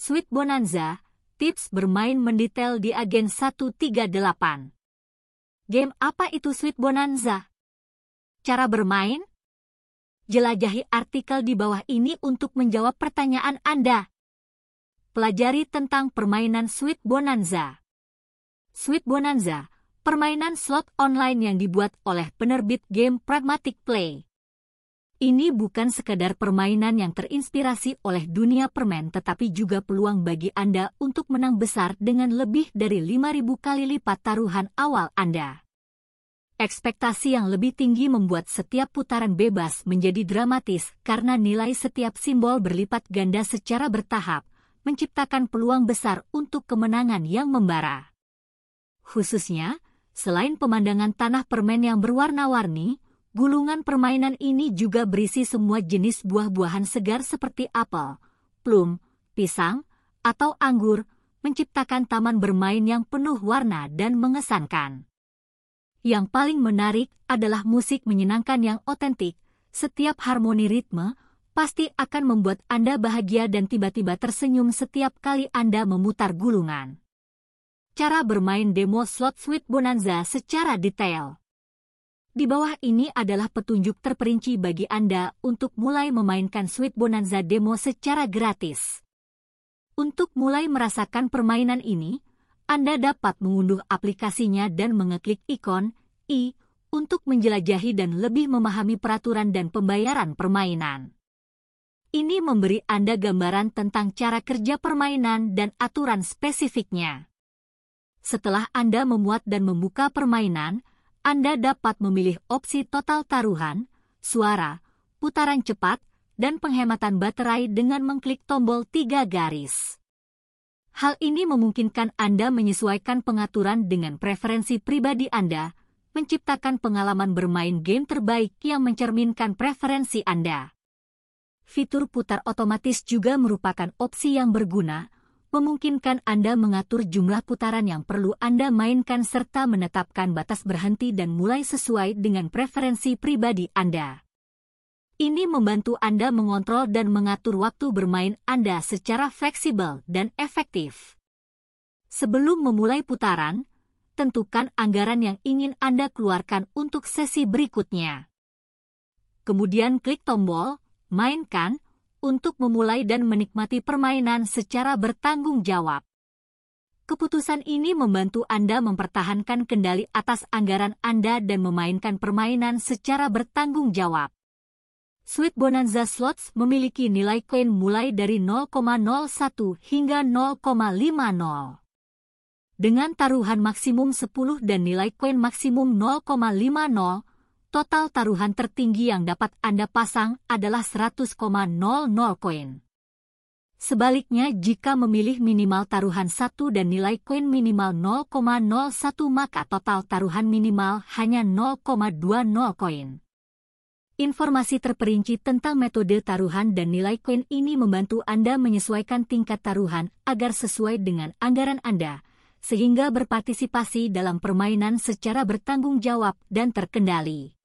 Sweet Bonanza, tips bermain mendetail di agen 138. Game apa itu Sweet Bonanza? Cara bermain? Jelajahi artikel di bawah ini untuk menjawab pertanyaan Anda. Pelajari tentang permainan Sweet Bonanza. Sweet Bonanza, permainan slot online yang dibuat oleh penerbit game Pragmatic Play. Ini bukan sekadar permainan yang terinspirasi oleh dunia permen tetapi juga peluang bagi Anda untuk menang besar dengan lebih dari 5.000 kali lipat taruhan awal Anda. Ekspektasi yang lebih tinggi membuat setiap putaran bebas menjadi dramatis karena nilai setiap simbol berlipat ganda secara bertahap, menciptakan peluang besar untuk kemenangan yang membara. Khususnya, selain pemandangan tanah permen yang berwarna-warni, Gulungan permainan ini juga berisi semua jenis buah-buahan segar seperti apel, plum, pisang, atau anggur, menciptakan taman bermain yang penuh warna dan mengesankan. Yang paling menarik adalah musik menyenangkan yang otentik. Setiap harmoni ritme pasti akan membuat Anda bahagia dan tiba-tiba tersenyum setiap kali Anda memutar gulungan. Cara bermain demo slot Sweet Bonanza secara detail. Di bawah ini adalah petunjuk terperinci bagi Anda untuk mulai memainkan Sweet Bonanza demo secara gratis. Untuk mulai merasakan permainan ini, Anda dapat mengunduh aplikasinya dan mengeklik ikon i untuk menjelajahi dan lebih memahami peraturan dan pembayaran permainan. Ini memberi Anda gambaran tentang cara kerja permainan dan aturan spesifiknya. Setelah Anda memuat dan membuka permainan, anda dapat memilih opsi total taruhan, suara, putaran cepat, dan penghematan baterai dengan mengklik tombol tiga garis. Hal ini memungkinkan Anda menyesuaikan pengaturan dengan preferensi pribadi Anda, menciptakan pengalaman bermain game terbaik yang mencerminkan preferensi Anda. Fitur putar otomatis juga merupakan opsi yang berguna memungkinkan Anda mengatur jumlah putaran yang perlu Anda mainkan serta menetapkan batas berhenti dan mulai sesuai dengan preferensi pribadi Anda. Ini membantu Anda mengontrol dan mengatur waktu bermain Anda secara fleksibel dan efektif. Sebelum memulai putaran, tentukan anggaran yang ingin Anda keluarkan untuk sesi berikutnya. Kemudian klik tombol Mainkan untuk memulai dan menikmati permainan secara bertanggung jawab. Keputusan ini membantu Anda mempertahankan kendali atas anggaran Anda dan memainkan permainan secara bertanggung jawab. Sweet Bonanza Slots memiliki nilai koin mulai dari 0,01 hingga 0,50. Dengan taruhan maksimum 10 dan nilai koin maksimum 0,50, total taruhan tertinggi yang dapat Anda pasang adalah 100,00 koin. Sebaliknya, jika memilih minimal taruhan 1 dan nilai koin minimal 0,01 maka total taruhan minimal hanya 0,20 koin. Informasi terperinci tentang metode taruhan dan nilai koin ini membantu Anda menyesuaikan tingkat taruhan agar sesuai dengan anggaran Anda, sehingga berpartisipasi dalam permainan secara bertanggung jawab dan terkendali.